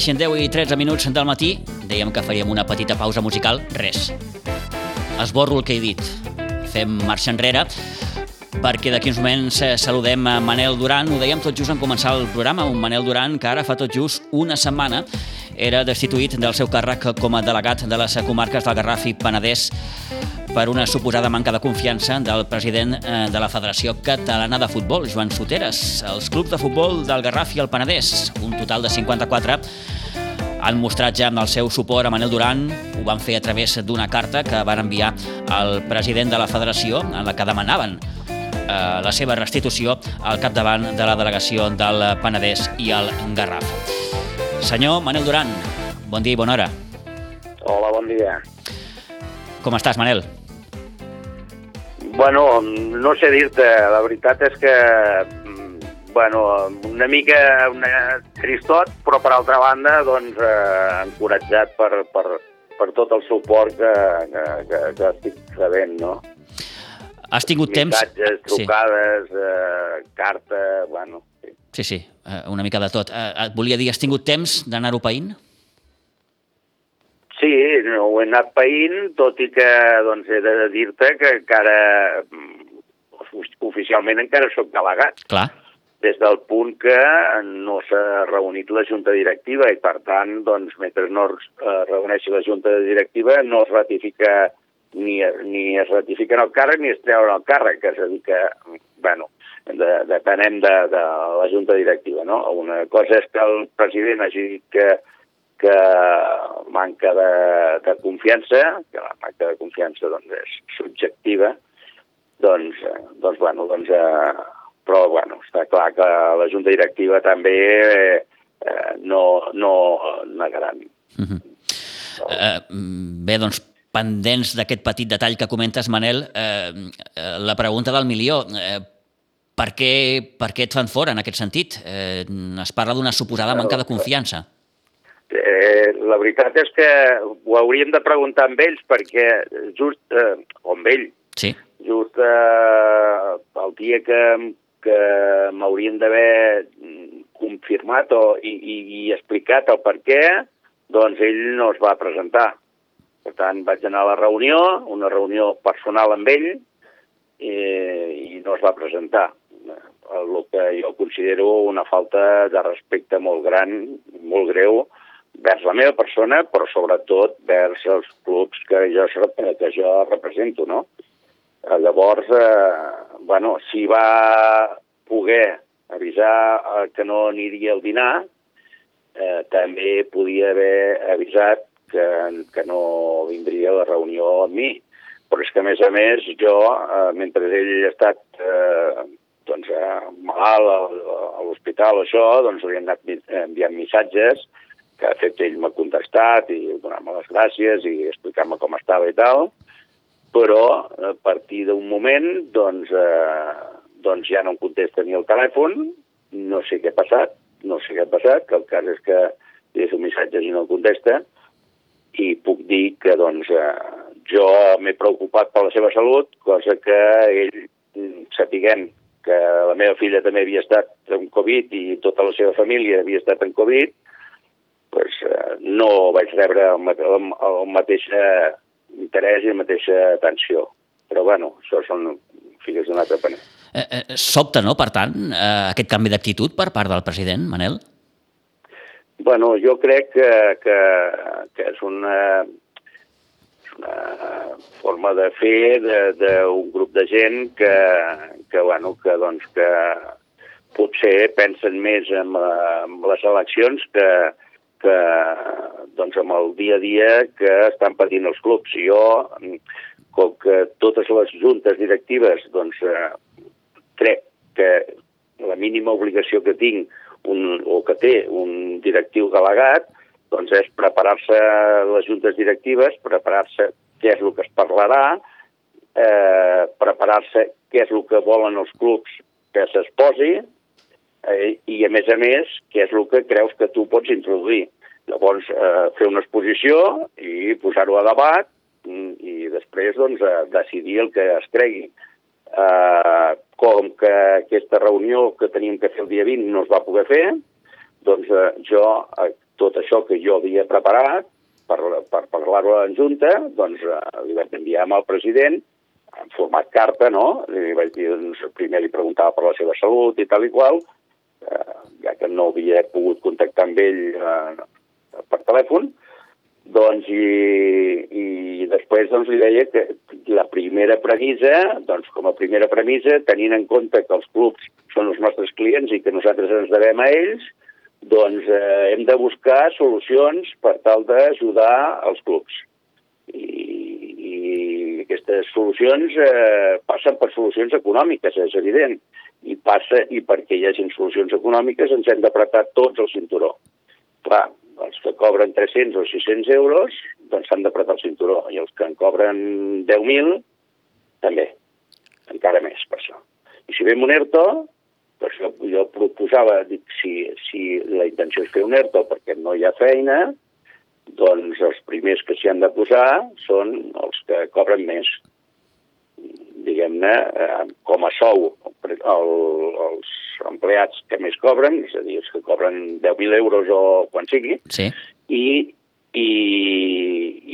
mateix, en 10 i 13 minuts del matí, dèiem que faríem una petita pausa musical. Res. Esborro el que he dit. Fem marxa enrere perquè d'aquí uns moments eh, saludem a Manel Duran. Ho dèiem tot just en començar el programa, un Manel Duran que ara fa tot just una setmana era destituït del seu càrrec com a delegat de les comarques del Garraf i Penedès per una suposada manca de confiança del president eh, de la Federació Catalana de Futbol, Joan Soteres. Els clubs de futbol del Garraf i el Penedès, un total de 54, han mostrat ja el seu suport a Manel Duran. Ho van fer a través d'una carta que van enviar al president de la federació en la que demanaven eh, la seva restitució al capdavant de la delegació del Penedès i el Garraf. Senyor Manel Duran, bon dia i bona hora. Hola, bon dia. Com estàs, Manel? Bueno, no sé dir-te, la veritat és que bueno, una mica una tristot, però per altra banda, doncs, eh, encoratjat per, per, per tot el suport que, que, que, que estic rebent, no? Has tingut temps... Missatges, trucades, sí. eh, carta, bueno... Sí, sí, sí eh, una mica de tot. Eh, et volia dir, has tingut temps d'anar-ho païnt? Sí, no, ho he anat païnt, tot i que doncs, he de dir-te que encara, mm, oficialment encara sóc delegat. Clar. Des del punt que no s'ha reunit la Junta Directiva i, per tant, doncs, mentre no es eh, reuneixi la Junta Directiva no es ratifica ni, ni es ratifica en el càrrec ni es treuen el càrrec, és a dir que, bueno, de, depenem de, de la Junta Directiva, no? Una cosa és que el president hagi dit que que manca de, de confiança, que la manca de confiança doncs, és subjectiva, doncs, eh, doncs, bueno, doncs, eh, però bueno, està clar que la Junta Directiva també eh, no, no negaran. Uh -huh. uh, bé, doncs, pendents d'aquest petit detall que comentes, Manel, eh, la pregunta del milió, eh, per què, per què et fan fora en aquest sentit? Eh, es parla d'una suposada manca de confiança. Eh, la veritat és que ho hauríem de preguntar amb ells perquè just, eh, o amb ell, sí. just eh, el dia que, que m'haurien d'haver confirmat o, i, i, i explicat el per què, doncs ell no es va presentar. Per tant, vaig anar a la reunió, una reunió personal amb ell, i, i no es va presentar. El que jo considero una falta de respecte molt gran, molt greu, vers la meva persona, però sobretot vers els clubs que jo, que jo represento, no? Eh, llavors, eh, bueno, si va poder avisar eh, que no aniria al dinar, eh, també podia haver avisat que, que no vindria a la reunió amb mi. Però és que, a més a més, jo, eh, mentre ell ha estat eh, doncs, eh, malalt a, l'hospital o això, doncs li he anat enviant missatges que de fet ell m'ha contestat i donar-me les gràcies i explicar-me com estava i tal, però a partir d'un moment doncs, eh, doncs ja no em contesta ni el telèfon, no sé què ha passat, no sé què ha passat, que el cas és que li un missatge i no el contesta, i puc dir que doncs, eh, jo m'he preocupat per la seva salut, cosa que ell, sapiguem que la meva filla també havia estat amb Covid i tota la seva família havia estat en Covid, pues, eh, no vaig rebre el, el, el mateix eh, interès i la mateixa atenció. Però, bueno, això són filles d'un altre paner. Eh, eh, sobta, no, per tant, eh, aquest canvi d'actitud per part del president, Manel? Bueno, jo crec que, que, que és una, una forma de fer d'un grup de gent que, que, bueno, que, doncs, que potser pensen més en, en les eleccions que, que doncs, amb el dia a dia que estan patint els clubs. Jo, com que totes les juntes directives doncs, eh, crec que la mínima obligació que tinc un, o que té un directiu delegat doncs és preparar-se les juntes directives, preparar-se què és el que es parlarà, eh, preparar-se què és el que volen els clubs que s'exposi, eh, i a més a més, què és el que creus que tu pots introduir. Llavors, eh, fer una exposició i posar-ho a debat mm, i després doncs, eh, decidir el que es cregui. Eh, com que aquesta reunió que teníem que fer el dia 20 no es va poder fer, doncs eh, jo, eh, tot això que jo havia preparat per, per parlar-ho en Junta, doncs eh, li vaig enviar al president en format carta, no? Li vaig dir, doncs, primer li preguntava per la seva salut i tal i qual, eh, ja que no havia pogut contactar amb ell eh, per telèfon, doncs, i, i després doncs, li deia que la primera premissa, doncs, com a primera premissa, tenint en compte que els clubs són els nostres clients i que nosaltres ens devem a ells, doncs eh, hem de buscar solucions per tal d'ajudar els clubs. I, I aquestes solucions eh, passen per solucions econòmiques, és evident. I passa, i perquè hi hagi solucions econòmiques ens hem d'apretar tots el cinturó. Clar, els que cobren 300 o 600 euros, doncs s'han d'apretar el cinturó, i els que en cobren 10.000, també, encara més per això. I si ve un ERTO, doncs jo, jo proposava, dic, si, si la intenció és fer un ERTO perquè no hi ha feina, doncs els primers que s'hi han de posar són els que cobren més diguem-ne, eh, com a sou el, els empleats que més cobren, és a dir, els que cobren 10.000 euros o quan sigui, sí. i, i,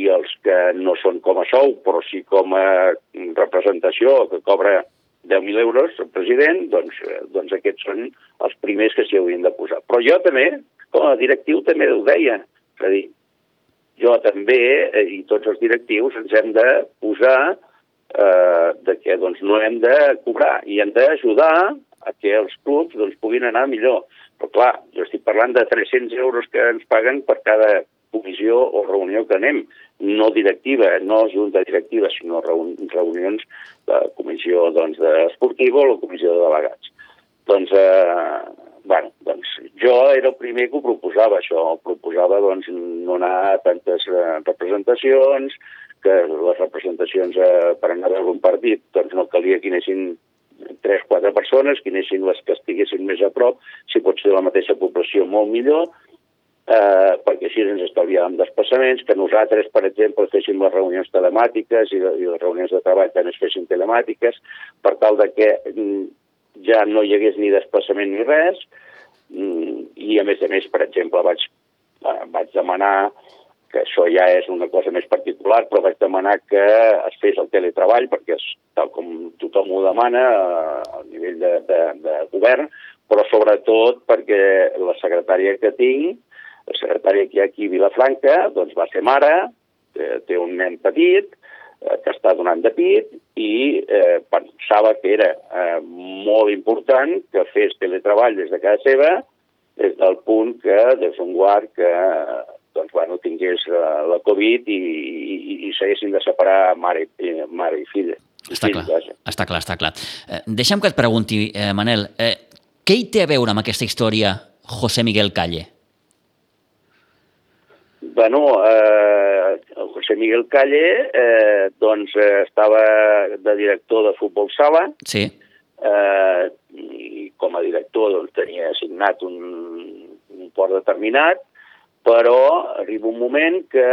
i els que no són com a sou, però sí com a representació, que cobra 10.000 euros el president, doncs, eh, doncs aquests són els primers que s'hi haurien de posar. Però jo també, com a directiu, també ho deia. És a dir, jo també, eh, i tots els directius, ens hem de posar eh, de que doncs, no hem de cobrar i hem d'ajudar a que els clubs doncs, puguin anar millor. Però clar, jo estic parlant de 300 euros que ens paguen per cada comissió o reunió que anem, no directiva, no junta directiva, sinó reunions de comissió doncs, esportiva o la comissió de delegats. Doncs, eh, bueno, doncs jo era el primer que ho proposava, això. Proposava doncs, no anar a tantes eh, representacions, que les representacions eh, per anar a veure un partit doncs no calia que anessin tres, quatre persones, que anessin les que estiguessin més a prop, si pot ser la mateixa població molt millor, eh, perquè així ens estalviàvem desplaçaments, que nosaltres, per exemple, féssim les reunions telemàtiques i, i les reunions de treball també es fessin telemàtiques, per tal de que mm, ja no hi hagués ni desplaçament ni res, mm, i a més a més, per exemple, vaig, eh, vaig demanar que això ja és una cosa més particular, però vaig demanar que es fes el teletreball, perquè és tal com tothom ho demana a nivell de, de, de govern, però sobretot perquè la secretària que tinc, la secretària que hi ha aquí a Vilafranca, doncs va ser mare, té un nen petit, eh, que està donant de pit i eh, pensava que era eh, molt important que fes teletreball des de casa seva, des del punt que, des d'un guard que doncs, bueno, tingués la, la Covid i, i, i s'haguessin de separar mare, mare i fill. Està fill, clar, està clar, està clar. Eh, deixa'm que et pregunti, eh, Manel, eh, què hi té a veure amb aquesta història José Miguel Calle? Bueno, eh, José Miguel Calle eh, doncs, eh, estava de director de futbol sala sí. eh, i com a director doncs, tenia assignat un, un port determinat però arriba un moment que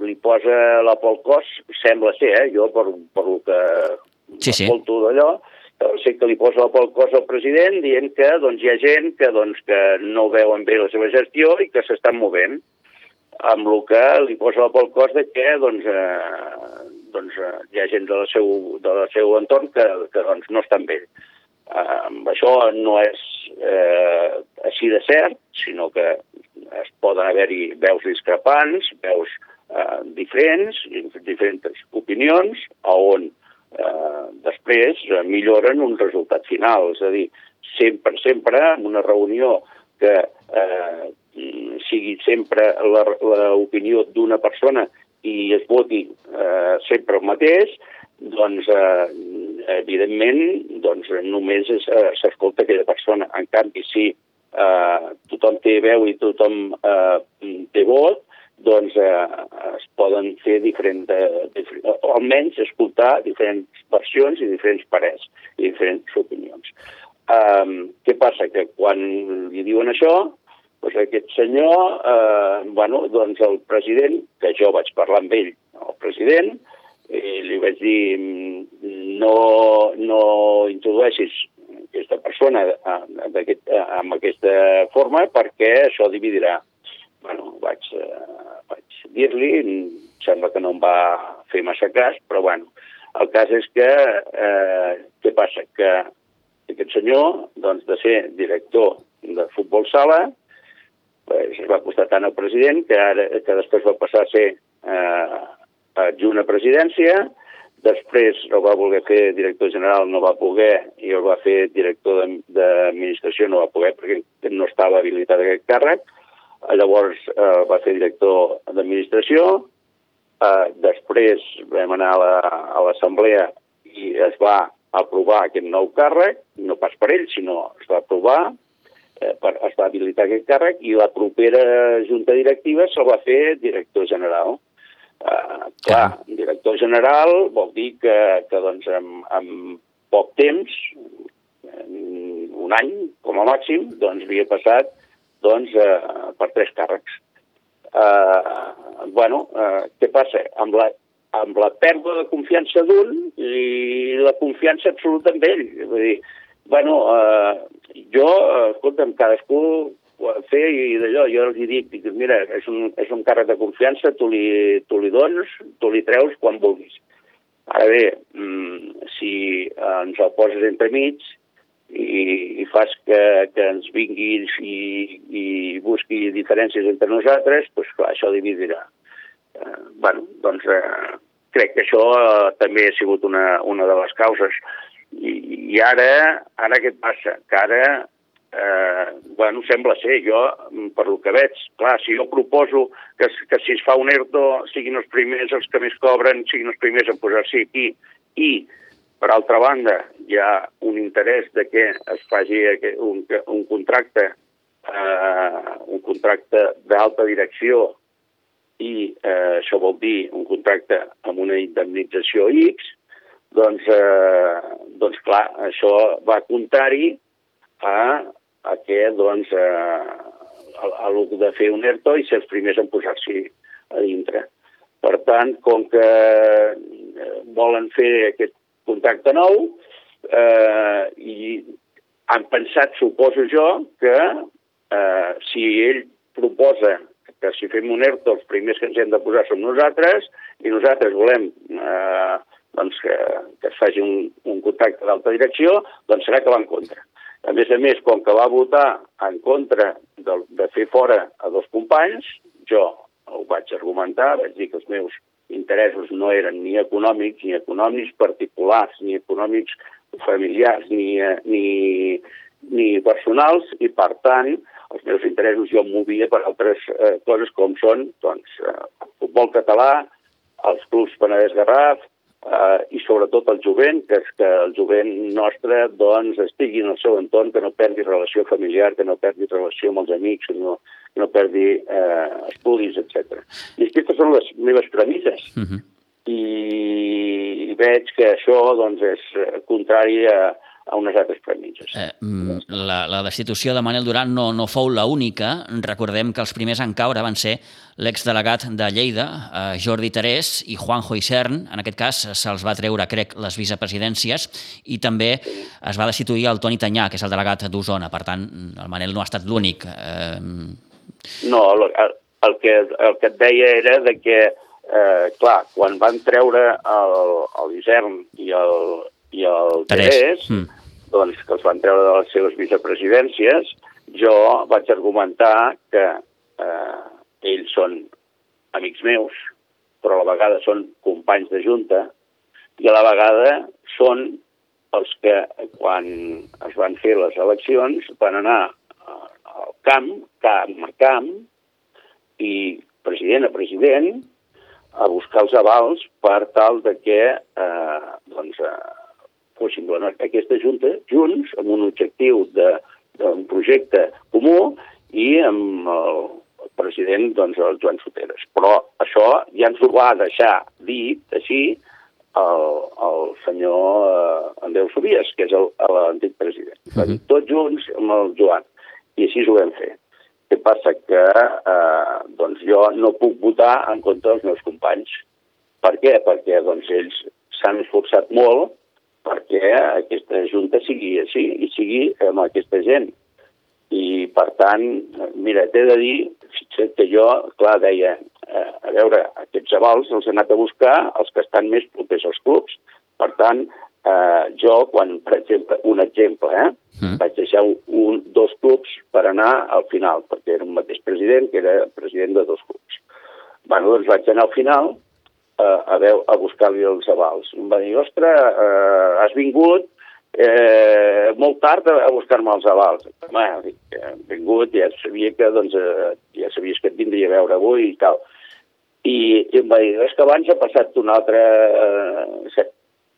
li posa la pel cos, sembla ser, eh, jo per, per el que sí, sí. escolto d'allò, sé que li posa la pel cos al president dient que doncs, hi ha gent que, doncs, que no veuen bé la seva gestió i que s'estan movent, amb el que li posa la pel cos de que doncs, eh, doncs, eh, hi ha gent del seu, del seu entorn que, que doncs, no estan bé. Eh, això no és eh, així de cert, sinó que poden haver-hi veus discrepants, veus eh, diferents, diferents opinions, on eh, després eh, milloren un resultat final. És a dir, sempre, sempre en una reunió que eh, sigui sempre l'opinió d'una persona i es voti eh, sempre el mateix, doncs, eh, evidentment, doncs, només eh, s'escolta aquella persona. En canvi, si eh, tothom té veu i tothom eh, té vot, doncs eh, es poden fer diferents, eh, o almenys escoltar diferents versions i diferents parers i diferents opinions. Eh, què passa? Que quan li diuen això, doncs aquest senyor, eh, bueno, doncs el president, que jo vaig parlar amb ell, el president, i li vaig dir no, no introdueixis aquesta persona amb, aquest, amb aquesta forma perquè això dividirà. bueno, vaig, eh, vaig dir-li, sembla que no em va fer massa cas, però bueno, el cas és que, eh, què passa? Que aquest senyor, doncs, de ser director de futbol sala, pues, es va costar tant al president que, ara, que després va passar a ser eh, adjunt a presidència, després el va voler fer director general, no va poder, i el va fer director d'administració, no va poder perquè no estava habilitat aquest càrrec, llavors eh, va fer director d'administració, eh, després vam anar a l'assemblea la, i es va aprovar aquest nou càrrec, no pas per ell, sinó es va aprovar, eh, per, es va habilitar aquest càrrec i la propera junta directiva se'l va fer director general. Uh, clar, director general vol dir que, que doncs, en, en poc temps, un any com a màxim, doncs havia passat doncs, uh, per tres càrrecs. Uh, bueno, uh, què passa? Amb la, amb la pèrdua de confiança d'un i la confiança absoluta en ell. Vull dir, bueno, uh, jo, escolta'm, cadascú fer i d'allò, jo els dic, dic, mira, és un, és un càrrec de confiança, tu li, tu li dones, tu li treus quan vulguis. Ara bé, mm, si ens el poses mig i, i fas que, que ens vinguis i, i busqui diferències entre nosaltres, doncs clar, això dividirà. Eh, bueno, doncs eh, crec que això eh, també ha sigut una, una de les causes. I, i ara, ara què passa? Que ara eh, bueno, sembla ser, jo, per lo que veig, clar, si jo proposo que, que si es fa un ERTO siguin els primers els que més cobren, siguin els primers a posar-s'hi aquí, i, per altra banda, hi ha un interès de que es faci un, un contracte eh, un contracte d'alta direcció i eh, això vol dir un contracte amb una indemnització X, doncs, eh, doncs clar, això va contrari a a que doncs, eh, a, a de fer un ERTO i ser els primers en posar-s'hi a dintre. Per tant, com que eh, volen fer aquest contacte nou eh, i han pensat, suposo jo, que eh, si ell proposa que si fem un ERTO els primers que ens hem de posar som nosaltres i nosaltres volem eh, doncs que, que es faci un, un contacte d'alta direcció, doncs serà que va en contra. A més a més, com que va votar en contra de, de fer fora a dos companys, jo ho vaig argumentar, vaig dir que els meus interessos no eren ni econòmics, ni econòmics particulars, ni econòmics familiars, ni, ni, ni personals, i per tant, els meus interessos jo em movia per altres eh, coses com són doncs, eh, el futbol català, els clubs Penedès Garraf, eh, i sobretot el jovent, que és que el jovent nostre doncs, estigui en el seu entorn, que no perdi relació familiar, que no perdi relació amb els amics, que no, que no perdi eh, estudis, etc. I aquestes són les meves premisses. Uh mhm. -huh. I veig que això doncs, és contrari a, a unes altres premisses. Eh, mm, la, la destitució de Manel Duran no, no fou la única. Recordem que els primers en caure van ser l'exdelegat de Lleida, eh, Jordi Terés, i Juanjo Isern. En aquest cas se'ls va treure, crec, les vicepresidències i també es va destituir el Toni Tanyà, que és el delegat d'Osona. Per tant, el Manel no ha estat l'únic. Eh... No, el, el, el, que, el que et deia era de que, eh, clar, quan van treure l'Isern i el, i el Terès, mm. doncs, que els van treure de les seves vicepresidències, jo vaig argumentar que eh, ells són amics meus, però a la vegada són companys de junta, i a la vegada són els que, quan es van fer les eleccions, van anar al camp, camp a camp, i president a president, a buscar els avals per tal de que eh, doncs, eh, fossin donar aquesta Junta junts amb un objectiu d'un projecte comú i amb el president, doncs, el Joan Soteres. Però això ja ens ho va deixar dit així el, el senyor eh, Andreu Sobies, que és l'antic president. Uh -huh. Tots junts amb el Joan. I així ho vam fer. Què passa? Que eh, doncs jo no puc votar en contra dels meus companys. Per què? Perquè doncs, ells s'han esforçat molt perquè aquesta Junta sigui així i sigui amb aquesta gent. I, per tant, mira, t'he de dir, que jo, clar, deia, eh, a veure, aquests avals els he anat a buscar els que estan més propers als clubs. Per tant, eh, jo, quan, per exemple, un exemple, eh, mm. vaig deixar un, un, dos clubs per anar al final, perquè era un mateix president, que era president de dos clubs. Bueno, doncs vaig anar al final a, veu, a buscar-li els avals. Em va dir, ostres, eh, has vingut eh, molt tard a, buscar-me els avals. Home, dic, he vingut, ja sabia que, doncs, eh, ja sabies que et vindria a veure avui i tal. I, i em va dir, és que abans ha passat una altra eh,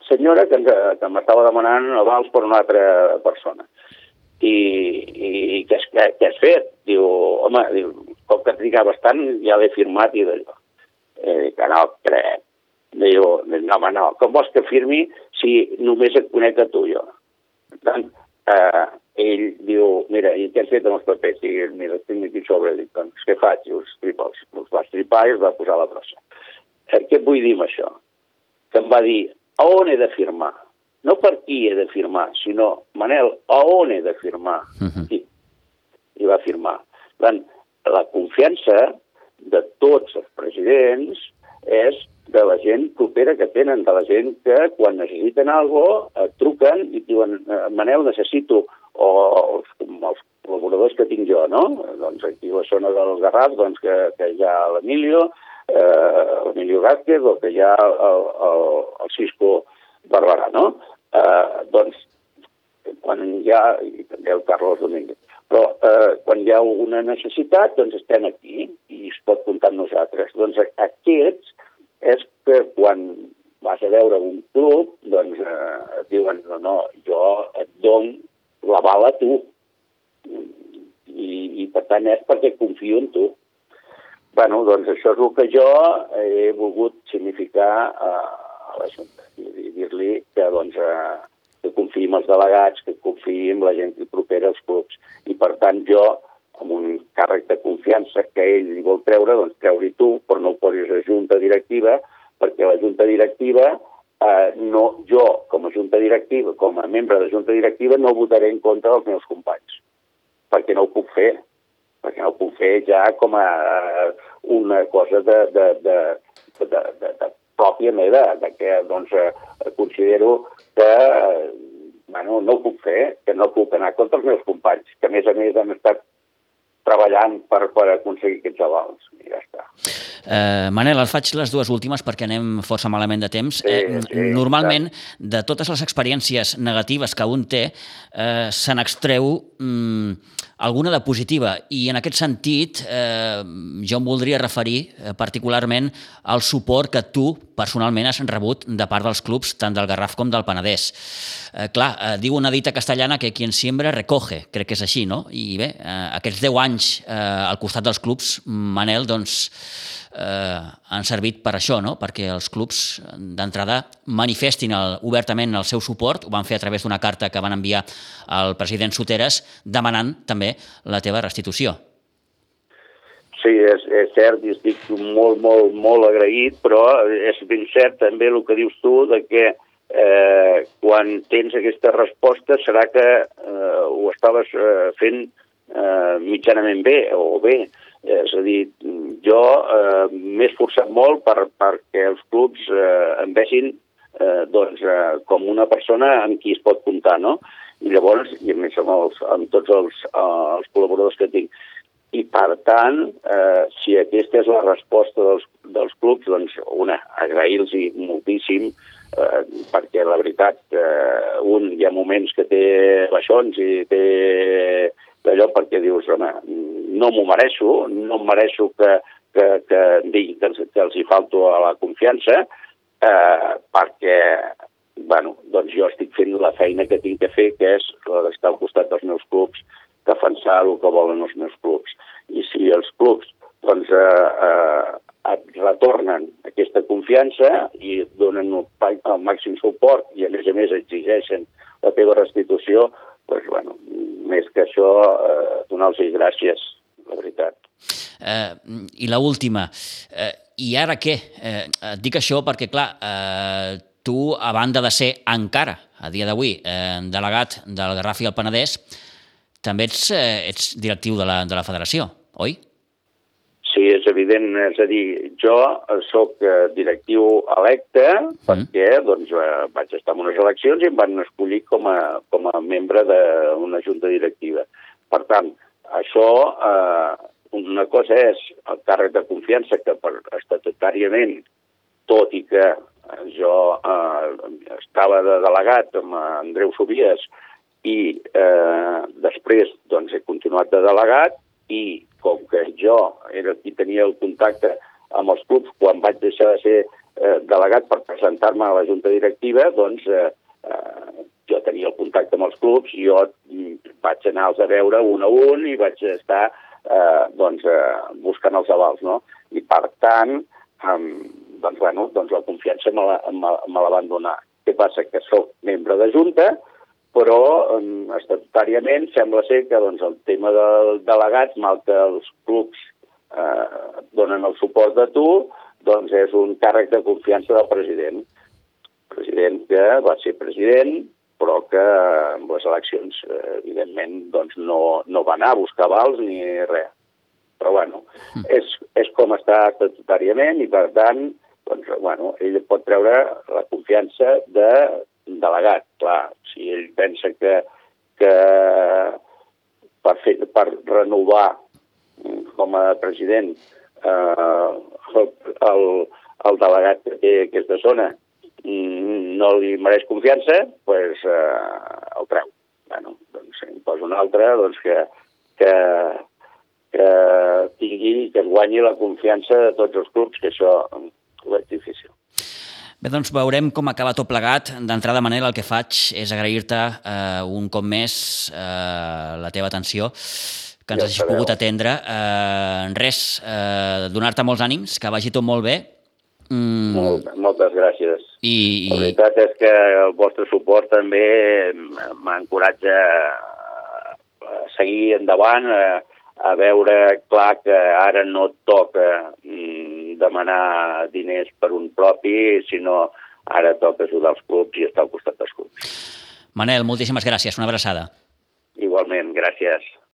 senyora que, que m'estava demanant avals per una altra persona. I, i, i què, què, què has fet? Diu, home, diu, com que trigava bastant, ja l'he firmat i d'allò. Eh, dic, no crec. Diu, no, home, no, com vols que firmi si només et conec a tu jo? Per tant, eh, ell diu, mira, i què has fet amb els papers? I mira, tinc aquí sobre. Dic, doncs, què faig? I els, tripa, els, els va estripar i els va posar a la brossa. Eh, què vull dir amb això? Que em va dir, a on he de firmar? No per qui he de firmar, sinó, Manel, a on he de firmar? Uh -huh. I, I va firmar. Per tant, la confiança de tots els presidents és de la gent propera que tenen, de la gent que quan necessiten alguna cosa truquen i diuen eh, Manel, necessito, o els, els col·laboradors que tinc jo, no? Doncs aquí a la zona del Garraf, doncs que, que hi ha l'Emilio, eh, l'Emilio Gázquez, o que hi ha el, el, el Cisco Barberà, no? Eh, doncs quan hi ha, i també el Carlos Domínguez, però eh, quan hi ha una necessitat, doncs estem aquí i es pot comptar amb nosaltres. Doncs aquests és que quan vas a veure un club, doncs eh, et diuen, no, no, jo et dono la bala a tu. I, I per tant és perquè confio en tu. bueno, doncs això és el que jo he volgut significar a, a la Junta i dir-li que, doncs, eh, que confiï en els delegats, que confiï en la gent propera als clubs. I per tant jo càrrec de confiança que ell li vol treure, doncs treure tu, però no ho posis a junta directiva, perquè la junta directiva, eh, no, jo com a junta directiva, com a membre de junta directiva, no votaré en contra dels meus companys, perquè no ho puc fer, perquè no ho puc fer ja com a eh, una cosa de, de, de, de, de, de, de pròpia meva, de que doncs, eh, considero que eh, bueno, no ho puc fer, que no puc anar contra els meus companys, que a més a més han estat treballant per, per aconseguir aquests avals. I ja està. Eh, Manel, els faig les dues últimes perquè anem força malament de temps. Sí, eh, sí, normalment, clar. de totes les experiències negatives que un té, eh, se n'extreu mm, alguna de positiva. I en aquest sentit, eh, jo em voldria referir eh, particularment al suport que tu personalment has rebut de part dels clubs, tant del Garraf com del Penedès. Eh, clar, eh, diu una dita castellana que quien siembra recoge, crec que és així, no? I bé, eh, aquests 10 anys eh, al costat dels clubs, Manel, doncs, eh, han servit per això, no? perquè els clubs d'entrada manifestin el, obertament el seu suport, ho van fer a través d'una carta que van enviar al president Soteres demanant també la teva restitució. Sí, és, és cert i estic molt, molt, molt agraït, però és ben cert també el que dius tu de que eh, quan tens aquesta resposta serà que eh, ho estaves eh, fent eh, mitjanament bé o bé. És a dir, jo eh, m'he esforçat molt per, perquè els clubs eh, em vegin eh, doncs, eh, com una persona amb qui es pot comptar, no? I llavors, i a més amb, els, amb tots els, eh, els col·laboradors que tinc. I per tant, eh, si aquesta és la resposta dels, dels clubs, doncs una, agrair-los moltíssim, eh, perquè la veritat, eh, un hi ha moments que té baixons i té d'allò perquè dius, home, no m'ho mereixo, no em mereixo que, que, que em digui que els, que els hi falto a la confiança, eh, perquè bueno, doncs jo estic fent la feina que tinc que fer, que és estar al costat dels meus clubs, defensar el que volen els meus clubs. I si els clubs doncs, eh, eh, et retornen aquesta confiança i et donen el, el màxim suport i a més a més exigeixen la teva restitució, doncs, bueno, més que això, eh, donar-los gràcies, la veritat. Eh, I la última, eh, i ara què? Eh, et dic això perquè, clar, eh, tu, a banda de ser encara, a dia d'avui, eh, delegat del Garraf i el Penedès, també ets, eh, ets directiu de la, de la federació, oi? És evident, és a dir, jo sóc eh, directiu electe perquè doncs, eh, vaig estar en unes eleccions i em van escollir com a, com a membre d'una junta directiva. Per tant, això, eh, una cosa és el càrrec de confiança que per estatutàriament, tot i que jo eh, estava de delegat amb Andreu Sobies i eh, després doncs, he continuat de delegat i com que jo era qui tenia el contacte amb els clubs quan vaig deixar de ser eh, delegat per presentar-me a la junta directiva, doncs eh, eh, jo tenia el contacte amb els clubs, jo mm, vaig anar-los a veure un a un i vaig estar eh, doncs, eh, buscant els avals, no? I per tant, eh, doncs, bueno, doncs la confiança me la, me, me la van donar. Què passa? Que sóc membre de junta, però um, estatutàriament sembla ser que doncs, el tema del delegat, mal que els clubs eh, donen el suport de tu, doncs és un càrrec de confiança del president. President que va ser president, però que amb les eleccions, eh, evidentment, doncs no, no va anar a buscar vals ni res. Però, bueno, mm. és, és com està estatutàriament i, per tant, doncs, bueno, ell pot treure la confiança de delegat, clar, si ell pensa que, que per, fer, per renovar com a president eh, el, el, el delegat que té aquesta zona no li mereix confiança, doncs pues, eh, el treu. Bueno, doncs en posa un altre doncs, que, que, que tingui, que guanyi la confiança de tots els clubs, que això ho veig difícil. Bé, doncs veurem com acaba tot plegat. D'entrada, Manel, el que faig és agrair-te eh, un cop més eh, la teva atenció que ens ja hagis pogut atendre. Eh, res, eh, donar-te molts ànims, que vagi tot molt bé. Mm. Molt, moltes gràcies. I, i... La veritat és que el vostre suport també m'encoratja a seguir endavant, a, a veure clar que ara no toca mm, demanar diners per un propi, sinó ara toca ajudar els clubs i estar al costat dels clubs. Manel, moltíssimes gràcies. Una abraçada. Igualment, gràcies.